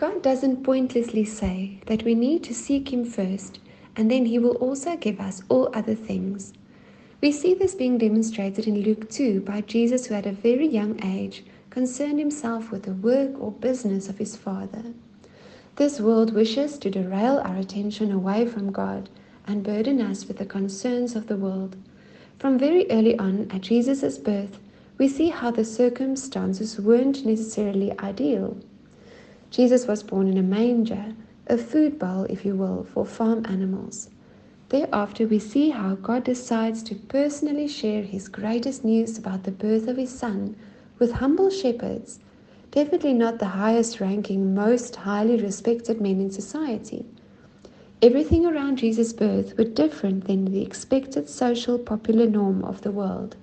God doesn't pointlessly say that we need to seek Him first, and then He will also give us all other things. We see this being demonstrated in Luke 2 by Jesus, who at a very young age concerned himself with the work or business of his Father. This world wishes to derail our attention away from God and burden us with the concerns of the world. From very early on at Jesus' birth, we see how the circumstances weren't necessarily ideal. Jesus was born in a manger, a food bowl, if you will, for farm animals. Thereafter, we see how God decides to personally share his greatest news about the birth of his son with humble shepherds, definitely not the highest ranking, most highly respected men in society. Everything around Jesus' birth was different than the expected social popular norm of the world.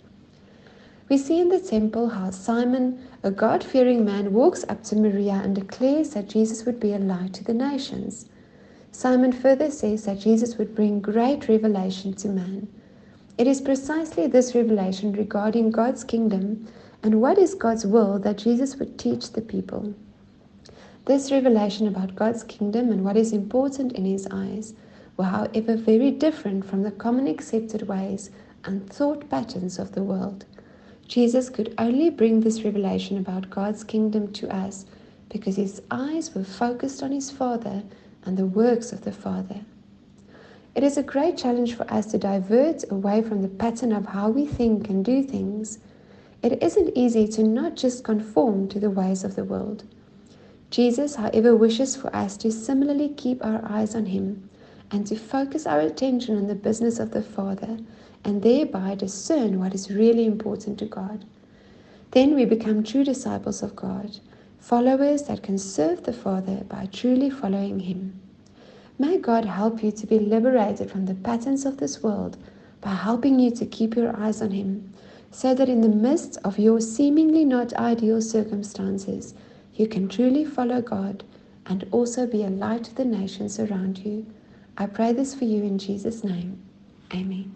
We see in the temple how Simon, a God fearing man, walks up to Maria and declares that Jesus would be a light to the nations. Simon further says that Jesus would bring great revelation to man. It is precisely this revelation regarding God's kingdom and what is God's will that Jesus would teach the people. This revelation about God's kingdom and what is important in his eyes were, however, very different from the common accepted ways and thought patterns of the world. Jesus could only bring this revelation about God's kingdom to us because his eyes were focused on his Father and the works of the Father. It is a great challenge for us to divert away from the pattern of how we think and do things. It isn't easy to not just conform to the ways of the world. Jesus, however, wishes for us to similarly keep our eyes on Him and to focus our attention on the business of the Father and thereby discern what is really important to God. Then we become true disciples of God followers that can serve the Father by truly following Him. May God help you to be liberated from the patterns of this world by helping you to keep your eyes on Him, so that in the midst of your seemingly not ideal circumstances, you can truly follow God and also be a light to the nations around you. I pray this for you in Jesus' name. Amen.